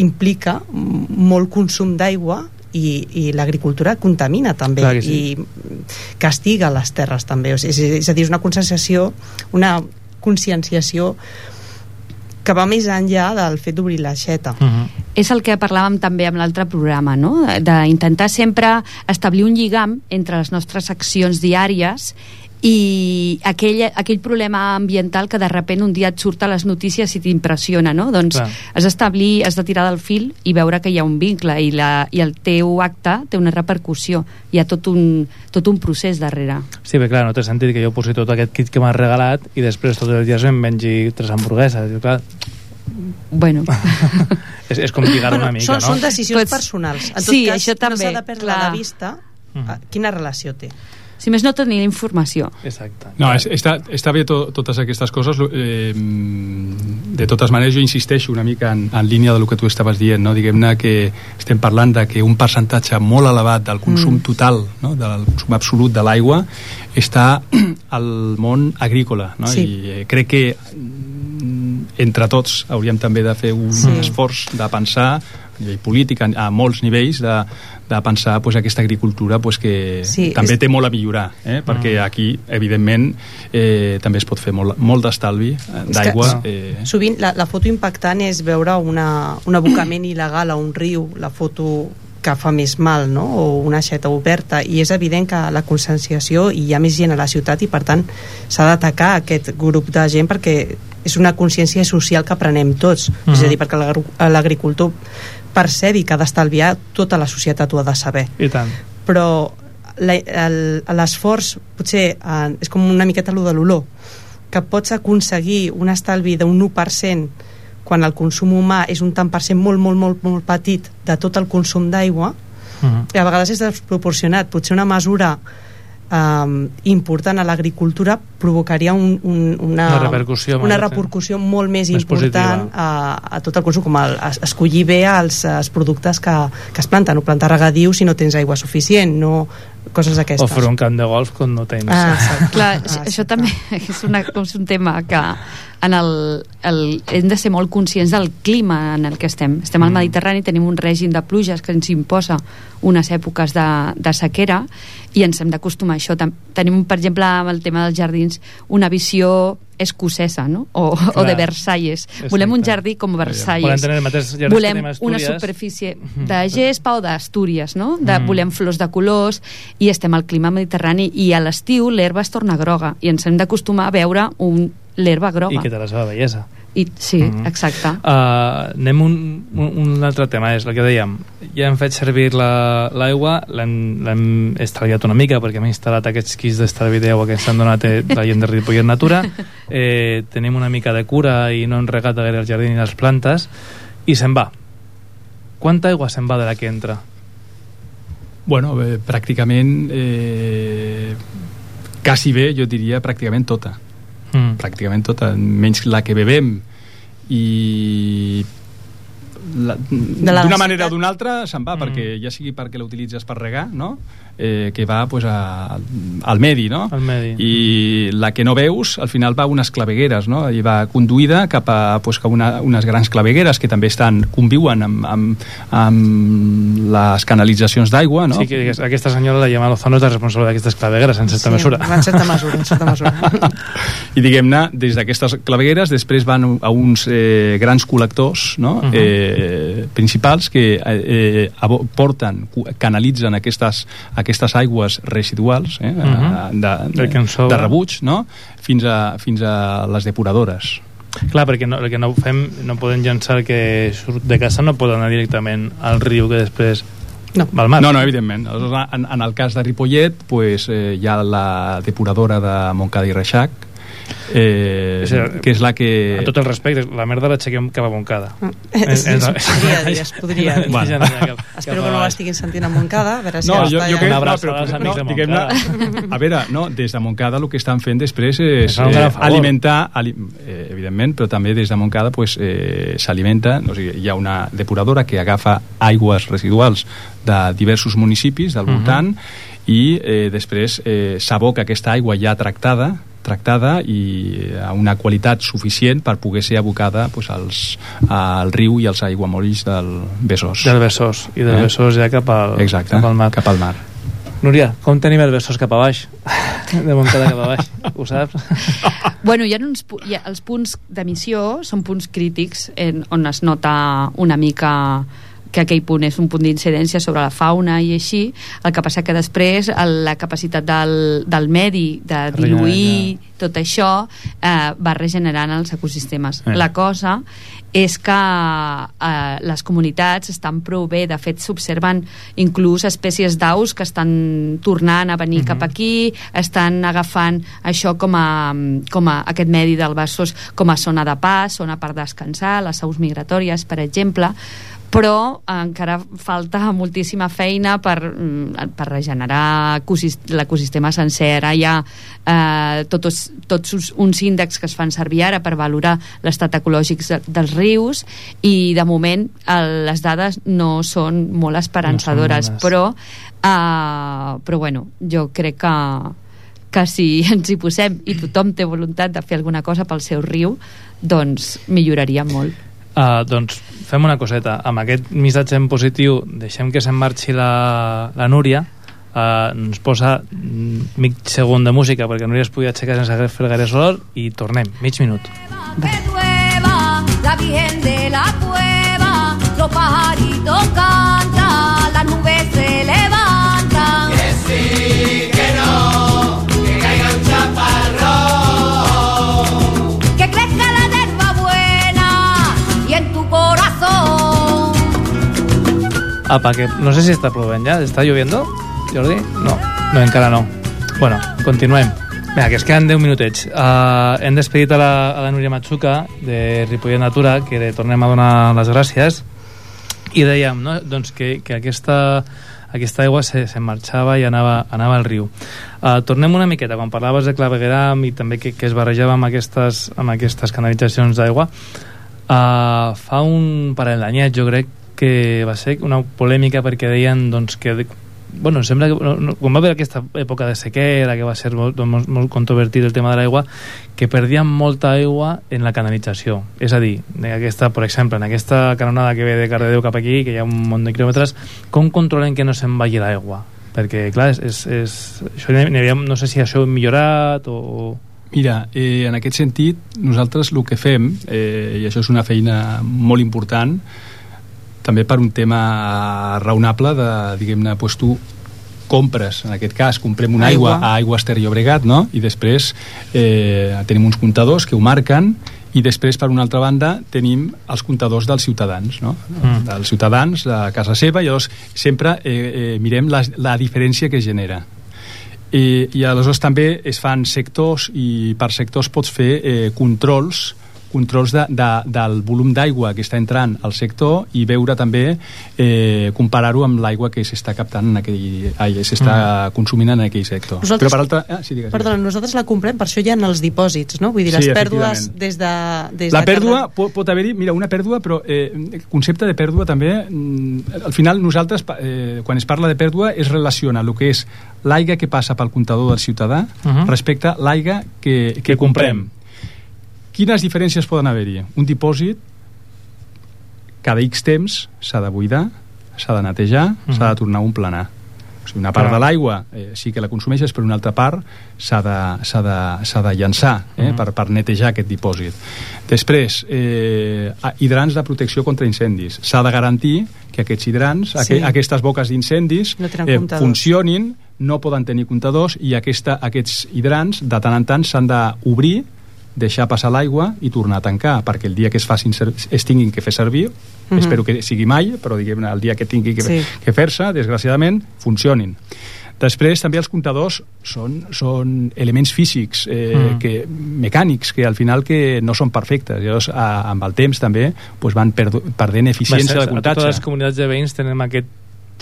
implica molt consum d'aigua i, i l'agricultura contamina també Clar que sí. i castiga les terres també. O sigui, és, és a dir, és una conscienciació una conscienciació que va més enllà del fet d'obrir l'aixeta Uh -huh. és el que parlàvem també amb l'altre programa, no? d'intentar sempre establir un lligam entre les nostres accions diàries i aquell, aquell problema ambiental que de repent un dia et surt a les notícies i t'impressiona, no? Doncs Clar. has d'establir, has de tirar del fil i veure que hi ha un vincle i, la, i el teu acte té una repercussió. Hi ha tot un, tot un procés darrere. Sí, bé, clar, no té sentit que jo posi tot aquest kit que m'has regalat i després tots els dies em mengi tres hamburgueses. I, clar, Bueno, és, és com lligar una mica, són, no? són decisions Pots- personals en tot Sí, cas això no també, s'ha de perdre clar. de vista Mhm. eh, quina relació té si més no tenir informació. Exacte. No, és, està, està bé to, totes aquestes coses. Eh, de totes maneres, jo insisteixo una mica en, en línia del que tu estaves dient, no? Diguem-ne que estem parlant de que un percentatge molt elevat del consum Mm. total, no? del consum absolut de l'aigua, està al món agrícola. No? Sí. I eh, crec que mm, entre tots hauríem també de fer un Sí. esforç de pensar a nivell polític, a, a molts nivells de, de pensar pues, aquesta agricultura pues, que Sí, també és- té molt a millorar eh? perquè Mm. aquí evidentment eh, també es pot fer molt, molt d'estalvi eh, d'aigua eh, Sovint la, la foto impactant és veure una, un abocament il·legal a un riu, la foto que fa més mal, no? o una aixeta oberta, i és evident que la conscienciació i hi ha més gent a la ciutat i per tant s'ha d'atacar aquest grup de gent perquè és una consciència social que prenem tots, és a Mhm. dir, perquè l'agricultor percebi que ha d'estalviar tota la societat ho ha de saber I tant. però l'esforç potser eh, és com una miqueta allò de l'olor que pots aconseguir un estalvi d'un 1% quan el consum humà és un tant per cent molt, molt, molt, molt petit de tot el consum d'aigua Mhm. i a vegades és desproporcionat potser una mesura um, important a l'agricultura provocaria un, un, una, Una repercussió una eh? repercussió molt més, Més important a, a tot el consum com el, a, escollir bé els, els productes que, que es planten o plantar regadiu si no tens aigua suficient no coses O d'aquestes fer un camp de golf quan no tens. Ah, exacte. Clar, Ah, això, això també és, una, és un tema que en el, el, hem de ser molt conscients del clima en el que estem. Estem al Mm. Mediterrani, tenim un règim de pluges que ens imposa unes èpoques de, de sequera i ens hem d'acostumar a això. Tenim, per exemple, amb el tema dels jardins, una visió escocesa, no? O, o de Versalles. Volem un Exacte. jardí com Versalles. Volem tenir el mateix jardí Volem una superfície de gespa o d'Astúries, no? De, Mm. Volem flors de colors i estem al clima mediterrani i a l'estiu l'herba es torna groga i ens hem d'acostumar a veure un l'herba groga. I que té la seva bellesa. I, sí, Mhm. exacte. Uh, anem un, un, un altre tema, és el que dèiem. Ja hem fet servir la- l'aigua, l'hem l'hem estalviat una mica perquè hem instal·lat aquests quis d'estalvi d'aigua que ens han donat eh, la gent de Ripollet Natura. Eh, tenim una mica de cura i no hem regat gaire el jardí ni les plantes i se'n va. Quanta aigua se'n va de la que entra? bueno, eh, pràcticament eh, quasi bé, jo diria pràcticament tota Mm. pràcticament tota, menys la que bebem i d'una manera o d'una altra se'n va, Mm. perquè ja sigui perquè la utilitzes per regar, no? Eh, que va pues, a, al medi, no? Al medi. I la que no veus, al final va a unes clavegueres, no? I va conduïda cap a, pues, cap a una, unes grans clavegueres que també estan conviuen amb, amb, amb les canalitzacions d'aigua, no? Sí, que aquesta senyora, la Gemma Lozano, és la responsable d'aquestes clavegueres, en certa Sí, mesura. en certa mesura, en certa mesura. I diguem-ne, des d'aquestes clavegueres després van a uns eh, grans col·lectors no? Mhm. eh, principals que eh, eh, porten, canalitzen aquestes, aquestes aigües residuals eh, Mhm. de, Del que de, sobra. de rebuig no? fins, a, fins a les depuradores. Clar, perquè no, el que no fem, no podem llançar que surt de casa, no pot anar directament al riu que després No. va al mar. No, no, evidentment. En, en el cas de Ripollet, pues, eh, hi ha la depuradora de Montcada i Reixac, eh, És que és la que... A tot el respecte, la merda l'aixequem cap a Montcada. es, es, podria dir, es podria dir. Bueno. No Espero que no l'estiguin sentint a Montcada, a veure si No, jo, jo crec, no, però, als amics de diguem-ne, a veure, no, des de Montcada el que estan fent després és eh, alimentar, ali, eh, evidentment, però també des de Montcada pues, eh, s'alimenta, o sigui, hi ha una depuradora que agafa aigües residuals de diversos municipis del Mhm. voltant i eh, després eh, s'aboca aquesta aigua ja tractada tractada i a una qualitat suficient per poder ser abocada pues, als, al riu i als aiguamolls del Besòs. Del Besòs. I del Eh? Besòs ja cap al, Exacte, cap al mar. Cap al mar. Núria, com tenim el Besòs cap a baix? De Montcada cap a baix, ho saps? Bueno, hi ha uns, hi ha, els punts d'emissió són punts crítics en, on es nota una mica que aquell punt és un punt d'incidència sobre la fauna i així, el que passa que després el, la capacitat del, del medi de diluir tot això eh, va regenerant els ecosistemes. Eh. La cosa és que eh, les comunitats estan prou bé, de fet s'observen inclús espècies d'aus que estan tornant a venir Mhm. cap aquí, estan agafant això com a, com a aquest medi del Besòs com a zona de pas, zona per descansar, les aus migratòries, per exemple, però encara falta moltíssima feina per, mm, per regenerar ecosis- l'ecosistema sencer. Ara hi ha eh, tots, tots uns- índexs que es fan servir ara per valorar l'estat ecològic de- dels rius i de moment el, les dades no són molt esperançadores, bones. però, eh, però bueno, jo crec que que si ens hi posem i tothom té voluntat de fer alguna cosa pel seu riu, doncs milloraria molt. Uh, doncs fem una coseta. Amb aquest missatge en positiu deixem que se'n marxi la, la Núria uh, ens posa mig segon de música perquè Núria es pugui aixecar sense fer gaire soroll i tornem, mig minut. la Virgen de la Cueva, los pajaritos cantan, Apa, que no sé si està plovent ja. Està lloviendo, Jordi? No, no, encara no. Bueno, continuem. Vinga, que es queden 10 minutets. Uh, hem despedit a la, a la Núria Matsuca de Ripollet Natura, que li tornem a donar les gràcies, i dèiem no? doncs que, que aquesta, aquesta aigua se, se marxava i anava, anava al riu. Uh, tornem una miqueta, quan parlaves de clavegueram i també que, que es barrejava amb aquestes, amb aquestes canalitzacions d'aigua, uh, fa un parell d'anyets jo crec que va ser una polèmica perquè deien doncs, que bueno, sembla que no, no, quan va haver aquesta època de sequera que va ser molt, molt, molt controvertit el tema de l'aigua que perdien molta aigua en la canalització és a dir, aquesta, per exemple en aquesta canonada que ve de Cardedeu cap aquí que hi ha un munt de quilòmetres com controlen que no se'n vagi l'aigua? perquè clar, és, és, és, això, havia, no sé si això ha millorat o... Mira, eh, en aquest sentit, nosaltres el que fem, eh, i això és una feina molt important, també per un tema raonable de, diguem-ne, doncs tu compres, en aquest cas comprem una aigua, Aigua. a Aigües Ter Llobregat no? i després eh, tenim uns comptadors que ho marquen i després per una altra banda tenim els comptadors dels ciutadans no? Mm. dels ciutadans a casa seva i llavors sempre eh, eh, mirem la, la diferència que genera i, i aleshores també es fan sectors i per sectors pots fer eh, controls controls de, de, del volum d'aigua que està entrant al sector i veure també, eh, comparar-ho amb l'aigua que s'està captant en aquell, ai, s'està mm. consumint en aquell sector. Nosaltres- Però per altra... Ah, sí, digues, Perdona, nosaltres la comprem, per això hi ha els dipòsits, no? Vull dir, les Sí, pèrdues des de... Des La de pèrdua, cada- pot, pot haver-hi, mira, una pèrdua, però eh, el concepte de pèrdua també, mm, al final nosaltres, eh, quan es parla de pèrdua, es relaciona el que és l'aigua que passa pel comptador del ciutadà Uh -huh. respecte a l'aigua que, que, Que comprem. comprem. Quines diferències poden haver-hi? Un dipòsit, cada X temps s'ha de buidar, s'ha de netejar, uh -huh. s'ha de tornar a emplenar. O sigui, una part Clar. de l'aigua eh, sí que la consumeixes, però una altra part s'ha de, s'ha de, s'ha de llançar eh, Mhm. per, per netejar aquest dipòsit. Després, eh, hidrants de protecció contra incendis. S'ha de garantir que aquests hidrants, Sí. aqu aquestes boques d'incendis, No eh, funcionin, no poden tenir comptadors i aquesta, aquests hidrants de tant en tant s'han d'obrir deixar passar l'aigua i tornar a tancar perquè el dia que es facin ser- es tinguin que fer servir Mhm. espero que sigui mai però diguem el dia que tingui que, Sí. que fer-se desgraciadament funcionin Després també els comptadors són, són elements físics, eh, Mm. que, mecànics, que al final que no són perfectes. Llavors, a, amb el temps també pues, van perdu, perdent eficiència de a comptatge. totes les comunitats de veïns tenem aquest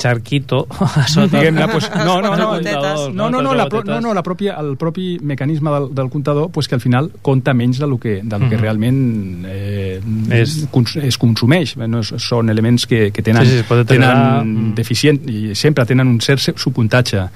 xarquito a sota. diguem-ne, pues, no, no, no, gotetes. no, no, no, la, pro, no, no, la pròpia, el propi mecanisme del, del comptador pues, que al final compta menys del que, del que realment eh, es, cons, es consumeix no, són elements que, que tenen, Sí, sí, tenen deficient i sempre tenen un cert subpuntatge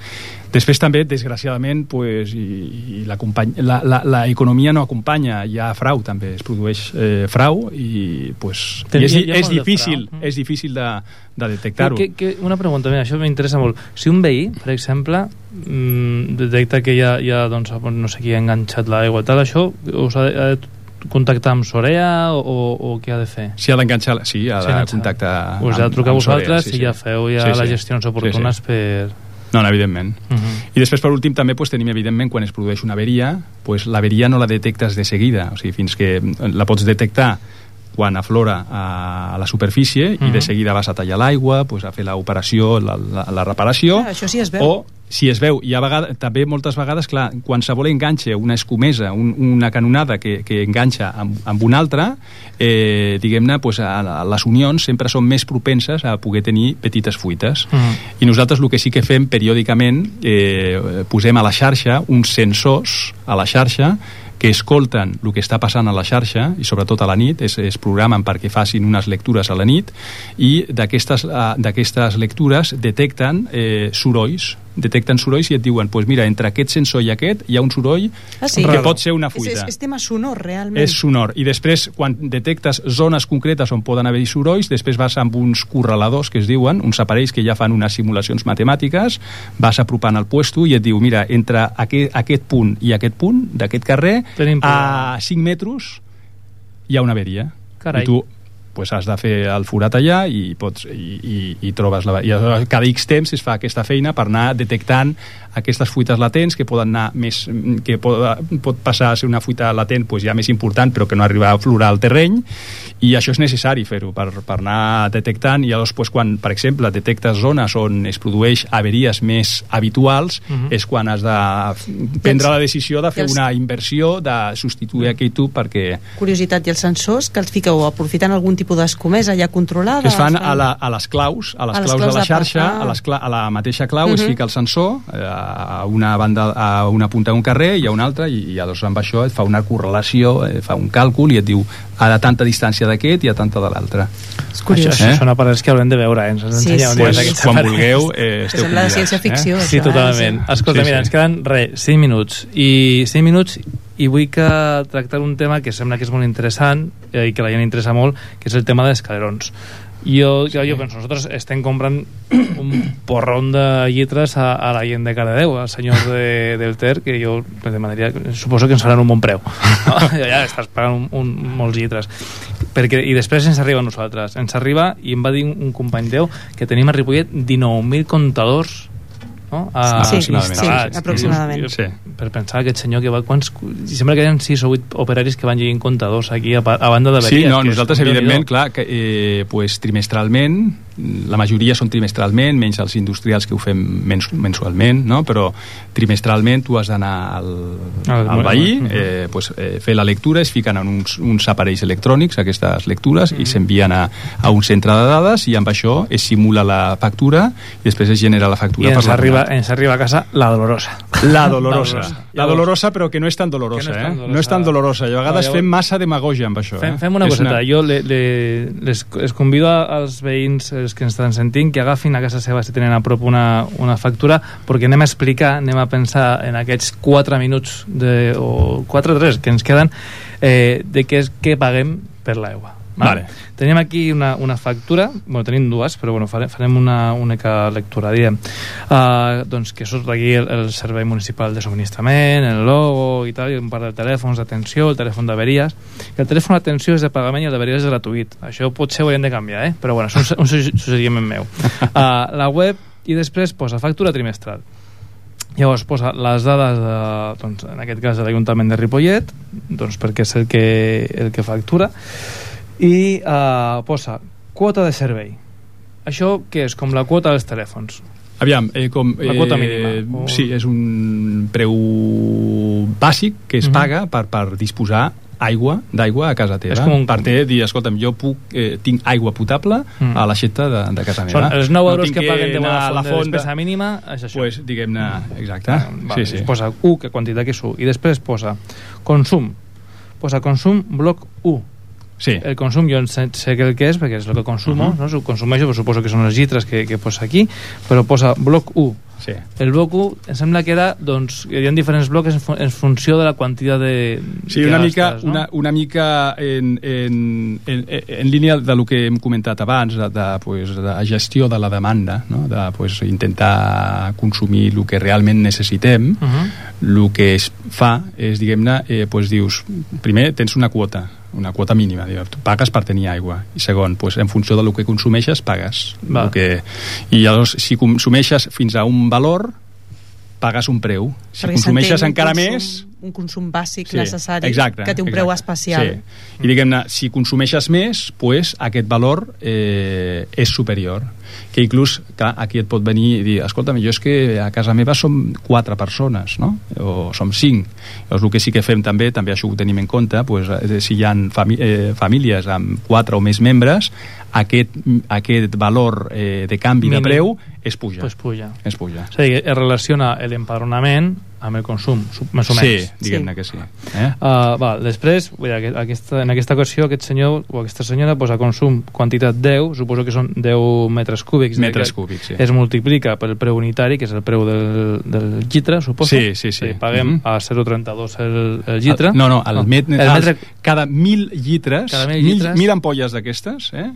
Després també, desgraciadament, pues, i, i la, la, la, la economia no acompanya, hi ha frau també, es produeix eh, frau i, pues, i és, és difícil, frau. és difícil de, de detectar-ho. una pregunta, mira, això m'interessa molt. Si un veí, per exemple, mm, detecta que hi ha, hi ha doncs, no sé qui ha enganxat l'aigua tal, això us ha ha de contactar amb Sorea o, o, o què ha de fer? Si ha d'enganxar, sí, ha Sí, de enganxar. contactar Us ha de trucar amb Sorea, vosaltres sí, i sí. ja feu ja Sí, sí. les gestions oportunes Sí, sí. per... No, no, evidentment. Uh -huh. I després, per últim, també pues, tenim, evidentment, quan es produeix una averia, pues, l'averia no la detectes de seguida, o sigui, fins que la pots detectar quan aflora a, a la superfície i Mhm. de seguida vas a tallar l'aigua, pues, a fer l'operació, la, la, la reparació, Clar, això sí es veu. o si es veu, hi ha vegada, també moltes vegades, clar, qualsevol enganxe, una escomesa, un, una canonada que, que enganxa amb, amb una altra, eh, diguem-ne, pues, a, a les unions sempre són més propenses a poder tenir petites fuites. Uh -huh. I nosaltres el que sí que fem periòdicament, eh, posem a la xarxa uns sensors a la xarxa que escolten el que està passant a la xarxa i sobretot a la nit, es, es programen perquè facin unes lectures a la nit i d'aquestes eh, lectures detecten eh, sorolls detecten sorolls i et diuen, pues mira, entre aquest sensor i aquest hi ha un soroll Ah, sí? que pot ser una És, fuita. és, és tema sonor, realment. És sonor. I després, quan detectes zones concretes on poden haver-hi sorolls, després vas amb uns correladors, que es diuen, uns aparells que ja fan unes simulacions matemàtiques, vas apropant al puesto i et diu, mira, entre aquest, aquest punt i aquest punt d'aquest carrer, Tenim a 5 metres hi ha una averia. Carai. I tu pues, has de fer el forat allà i, pots, i, i, i trobes la... I cada X temps es fa aquesta feina per anar detectant aquestes fuites latents que poden anar més... que pot, pot passar a ser una fuita latent pues, ja més important però que no arriba a aflorar el terreny i això és necessari fer-ho per, per anar detectant i llavors pues, quan, per exemple, detectes zones on es produeix averies més habituals Mhm. és quan has de prendre la decisió de fer els- una inversió de substituir aquell tub perquè Curiositat, i els sensors que els fiqueu aprofitant algun tipus d'escomesa ja controlada? que es fan a, la, a les claus, a les A les claus, claus de la de xarxa, ah. a, les cla a la mateixa clau es Mhm. fica el sensor eh, a una banda a una punta d'un carrer i a una altra i, i llavors amb això et fa una correlació, eh, fa un càlcul i et diu a de tanta distància d'aquest i a tanta de l'altre. És Això, curiós. això Eh? són aparells que haurem de veure, eh? Ens Sí, ensenyeu un sí. dia Pues, quan aparells. vulgueu, eh, Que esteu sembla de ciència-ficció. Eh? Sí, això, totalment. eh? Escolta, Sí, mira, sí. ens queden, res, 5 minuts. I 5 minuts i vull que tractar un tema que sembla que és molt interessant eh, i que la gent interessa molt, que és el tema dels calerons. Jo, jo, jo penso, nosaltres estem comprant un porrón de lletres a, a la gent de Cardedeu, al senyor de, del Ter, que jo li demanaria, suposo que ens faran un bon preu. No? ja estàs pagant un, un, molts lletres. Perquè, I després ens arriba a nosaltres. Ens arriba, i em va dir un, un company teu, que tenim a Ripollet 19.000 comptadors no? A, Sí, aproximadament. sí, instal·lats. aproximadament. I, Sí. Per pensar aquest senyor que va... Quants, i sembla que hi ha 6 o 8 operaris que van llegint comptadors aquí a, a banda de Sí, veries. no, nosaltres evidentment, clar, que, eh, pues, trimestralment, la majoria són trimestralment, menys els industrials que ho fem mens mensualment, no? però trimestralment tu has d'anar al, Al- al veí, Mhm. eh, pues, eh, fer la lectura, es fiquen en uns, uns aparells electrònics aquestes lectures Mhm. i s'envien a, a un centre de dades i amb això es simula la factura i després es genera la I factura ens per arriba, ens arriba a casa la dolorosa. La dolorosa. La dolorosa, però que no és tan dolorosa, Que no és tan eh? dolorosa. No és tan dolorosa. I a vegades fem massa demagogia amb això. Fem, eh? fem una coseta. Jo le, le, les, les convido als veïns els que ens estan sentint que agafin a casa seva si tenen a prop una, una factura perquè anem a explicar, anem a pensar en aquests 4 minuts de, o 4 o 3 que ens queden eh, de què és què paguem per l'aigua. Vale. Tenim aquí una, una factura, bueno, tenim dues, però bueno, farem, una única lectura, diem. Uh, doncs que surt aquí el, el Servei Municipal de Subministrament, el logo i tal, i un par de telèfons d'atenció, el telèfon d'averies. Que el telèfon d'atenció és de pagament i el d'averies és gratuït. Això potser ho hauríem de canviar, eh? Però bueno, és un, un sugge- suggeriment meu. Uh, la web i després posa factura trimestral. Llavors posa les dades, de, doncs, en aquest cas de l'Ajuntament de Ripollet, doncs perquè és el que, el que factura, i eh, posa quota de servei. Això què és? Com la quota dels telèfons. Aviam, eh, com... La quota mínima, o- Sí, és un preu bàsic que es Mhm. paga per, per disposar aigua d'aigua a casa teva. És com un- Per te dir, escolta'm, jo puc, eh, tinc aigua potable Mm. a l'aixeta de, de casa meva. Són els 9 euros tinc que paguen de anar a bona font de despesa mínima, és això. Pues, diguem-ne, exacte. Ah, vale, sí, sí. Posa U, que quantitat que és U. I després posa consum. Posa consum bloc 1. Sí. El consum jo sé, sé que el que és, perquè és el que consumo, Uh -huh. no? Si ho consumeixo, però suposo que són les llitres que, que posa aquí, però posa bloc 1. sí. El bloc 1 em sembla que era, doncs, hi havia diferents blocs en, fu en funció de la quantitat de... Sí, una mica, gastes, no? una, una mica en, en, en, en línia de lo que hem comentat abans, de, de, pues, de gestió de la demanda, no? de pues, intentar consumir el que realment necessitem, Uh -huh. el que es fa és, diguem-ne, eh, pues, dius, primer tens una quota, una quota mínima, tu pagues per tenir aigua, i segon, pues, en funció del que consumeixes, pagues. Va. El que... I llavors, si consumeixes fins a un valor, pagues un preu. Si Perquè consumeixes encara consum- més, un consum bàsic Sí, necessari exacte, que té un preu exacte. especial. Sí. I diguem-ne, si consumeixes més, pues, aquest valor eh, és superior. Que inclús, clar, aquí et pot venir i dir, escolta'm, jo és que a casa meva som quatre persones, no? O som cinc. Llavors, el que sí que fem també, també això ho tenim en compte, pues, eh, si hi ha fami eh, famílies amb quatre o més membres, aquest, aquest valor eh, de canvi Mínim. de preu es puja. Pues puja. Es puja. És a dir, es relaciona l'empadronament amb el consum, su- més o Sí, menys. diguem-ne que sí. Eh? Uh, val, després, vull dir, aquest- aquesta, en aquesta ocasió, aquest senyor o aquesta senyora posa consum quantitat 10, suposo que són 10 metres cúbics. Metres cúbics, sí. Es multiplica pel preu unitari, que és el preu del, del llitre, suposo. Sí, sí, sí. A dir, paguem Mhm. a 0,32 el, el llitre. El, no, no, el, met, el metre... cada mil llitres, Cada mil mil, llitres. mil ampolles d'aquestes, eh?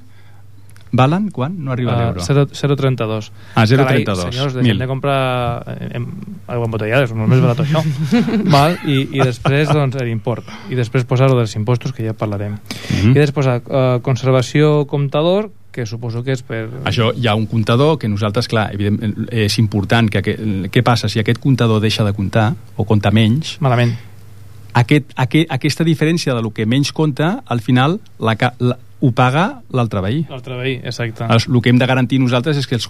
valen quan? No arriba a Uh, l'euro. 0,32 Ah, 0,32. Carai, senyors, deixem Mil. de comprar eh, em, aigua embotellada, és molt més barat això Val? I, i després doncs, l'import i després posar-ho dels impostos que ja parlarem Mhm. i després posar uh, conservació comptador que suposo que és per... Això hi ha un comptador que nosaltres, clar, evident, és important que, què passa si aquest comptador deixa de comptar o compta menys, Malament. aquest, aquest, aquesta diferència de lo que menys compta, al final la, la, ho paga l'altre veí. L'altre veí, exacte. El, el que hem de garantir nosaltres és que els,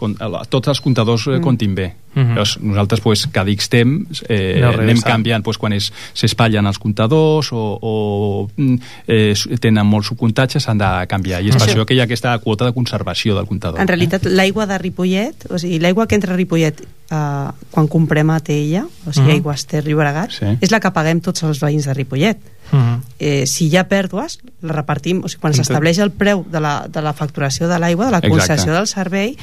tots els comptadors mm. comptin bé. Mhm. Llavors, nosaltres, pues, cada X temps, eh, Aneu anem revisant. canviant pues, quan es- s'espatllen els comptadors o, o mm, eh, tenen molts subcomptatges, s'han de canviar. I és per Això- això que hi ha aquesta quota de conservació del comptador. En realitat, l'aigua de Ripollet, o sigui, l'aigua que entra a Ripollet eh, quan comprem a Tella, o sigui, Mhm. aigua Ter Llobregat, Sí. és la que paguem tots els veïns de Ripollet. Mhm. Eh, si hi ha pèrdues, la repartim, o sigui, quan s'estableix el preu de la, de la facturació de l'aigua, de la Exacte. concessió del servei,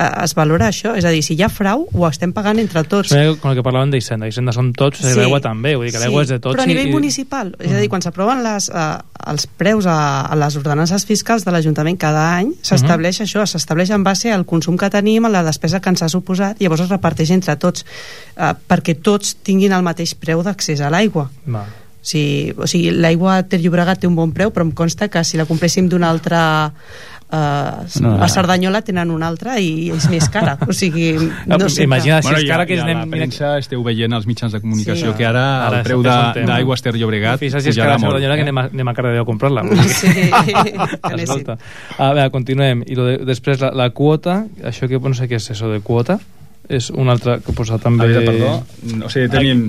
eh, es valora això, és a dir, si hi ha frau, ho estem pagant entre tots. Sí. Com el que parlàvem d'Hisenda. Hisenda som tots, sí. l'aigua també. Vull dir que l'aigua és de tots. Però a nivell i, municipal, és a dir, quan s'aproven les, eh, els preus a, a les ordenances fiscals de l'Ajuntament cada any, s'estableix això, s'estableix en base al consum que tenim, a la despesa que ens ha suposat, i llavors es reparteix entre tots, eh, perquè tots tinguin el mateix preu d'accés a l'aigua. Va. Sí, o sigui, l'aigua Ter Llobregat té un bon preu, però em consta que si la compréssim d'una altra... Uh, No, no. a Cerdanyola tenen una altra i és més cara o sigui, no sé Imagina si és ja, cara que ja és... la premsa esteu veient als mitjans de comunicació Sí. que ara, Ara el preu és un d'aigua Ter Llobregat Fixa't si és cara a Cerdanyola que anem a, anem a Cardedeu a comprar-la. Sí, que. Escolta, a veure, continuem. I lo de, després la, la quota, això que no sé què és això de quota, és una altra que posa també... A veure, perdó. O sigui, tenim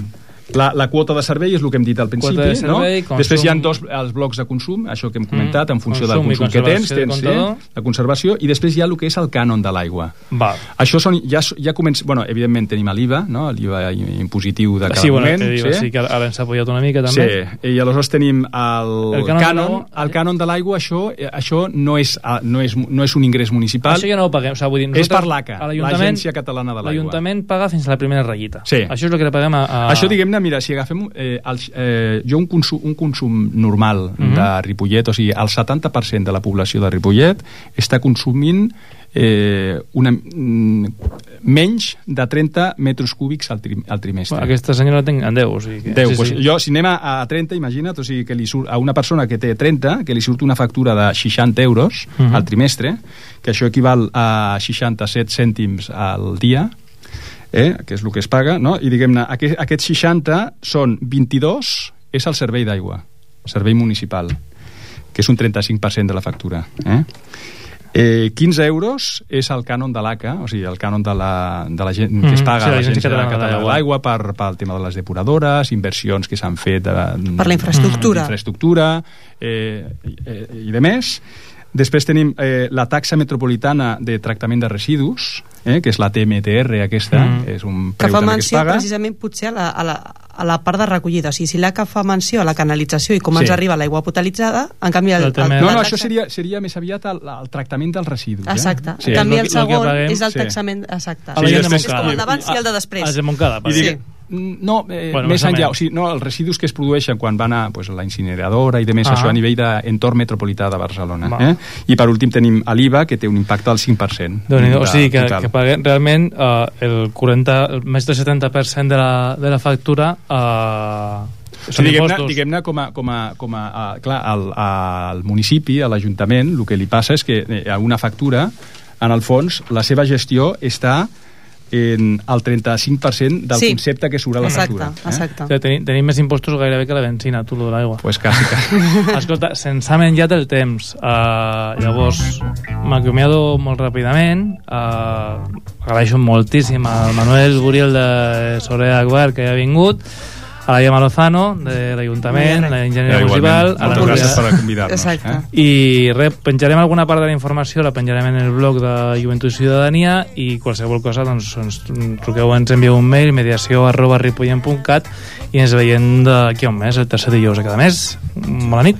la, la quota de servei és el que hem dit al principi, Quota de servei, no? consum- Després hi ha dos els blocs de consum, això que hem comentat, Mm, en funció consum del consum que tens, tens sí, comptador. la conservació, i després hi ha el que és el cànon de l'aigua. Això són, ja, ja comença... Bueno, evidentment tenim l'IVA, no? l'IVA impositiu de cada Sí, bueno, moment. diu, sí. que ara ens ha apoyat una mica també. Sí, i aleshores tenim el, El cànon cànon, el cànon de l'aigua, això, eh, això no, és, no, és, no és un ingrés municipal, Això ja no ho paguem. O sigui, vull dir, és per l'ACA, l'Agència Catalana de l'Aigua. L'Ajuntament paga fins a la primera ratllita. Sí. Això és el que paguem a... a... Això, diguem-ne, mira, si agafem... Eh, el, eh, jo un consum, un consum normal Mhm. de Ripollet, o sigui, el 70% de la població de Ripollet està consumint eh, una, mm, menys de 30 metres cúbics al, tri, al trimestre. Bueno, aquesta senyora la tinc en 10, o sigui que... 10, sí, pues sí. jo, si anem a, a 30, imagina't, o sigui, que li surt, a una persona que té 30, que li surt una factura de 60 euros Mhm. al trimestre, que això equival a 67 cèntims al dia, eh, que és el que es paga, no? i diguem-ne, aquest, aquests 60 són 22, és el servei d'aigua, servei municipal, que és un 35% de la factura. Eh? Eh, 15 euros és el cànon de l'ACA, o sigui, el cànon de la, de la gent que es Mhm, paga sí, a l'Agència Catalana de Catalana de l'Aigua. l'Aigua per, pel tema de les depuradores, inversions que s'han fet de, Per la infraestructura. infraestructura eh, eh, i de més. Després tenim eh, la taxa metropolitana de tractament de residus, eh, que és la TMTR aquesta, Mm. és un que preu fa també que es menció paga. precisament potser a la, a, la, a la part de recollida o sigui, si l'ACA fa menció a la canalització i com Sí. ens arriba l'aigua potabilitzada en canvi el, el, el, No, no, el això taxa- seria, seria més aviat el, el tractament dels residus. exacte, Eh? en canvi el que- que segon paguem, és el sí. taxament exacte la gent de és com el d'abans i el de després Els de Montcada, per I digue, no, eh, Bueno, més o enllà, o sigui, no, els residus que es produeixen quan van a, pues, la incineradora i de més, Ah. això a nivell d'entorn metropolità de Barcelona. Va. Eh? I per últim tenim l'IVA, que té un impacte del 5%. déu de- o sigui que, total. que paguem realment eh, el 40, el més del 70% de la, de la factura eh, Sí, són diguem-ne diguem com a, com a, com a, a clar, al, al municipi, a l'Ajuntament, el que li passa és que eh, a una factura, en el fons, la seva gestió està en el 35% del Sí. concepte que surt a la exacte, factura. Eh? exacte. O sigui, tenim, tenim més impostos gairebé que la benzina, tu, lo de l'aigua. Pues quasi, quasi. Escolta, se'ns ha menjat el temps. Uh, llavors, m'acomiado molt ràpidament. Uh, agraeixo moltíssim al Manuel Buriel de Soraya Akbar que ha vingut. A la Gemma Lozano, de l'Ajuntament, Molt bé. l'enginyeria Ja, municipal, a la Moltes Núria. gràcies per convidar-nos. Eh? I res, penjarem alguna part de la informació, la penjarem en el blog de Joventut i Ciutadania i qualsevol cosa, doncs, ens truqueu, ens envieu un mail, mediació arroba ripollent.cat i ens veiem d'aquí a un mes, el tercer dijous de cada mes. Bona nit.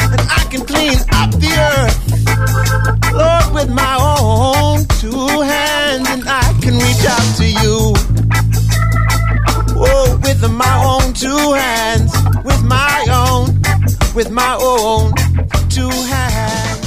And I can clean up the earth. Lord, with my own two hands, and I can reach out to you. Oh, with my own two hands, with my own, with my own two hands.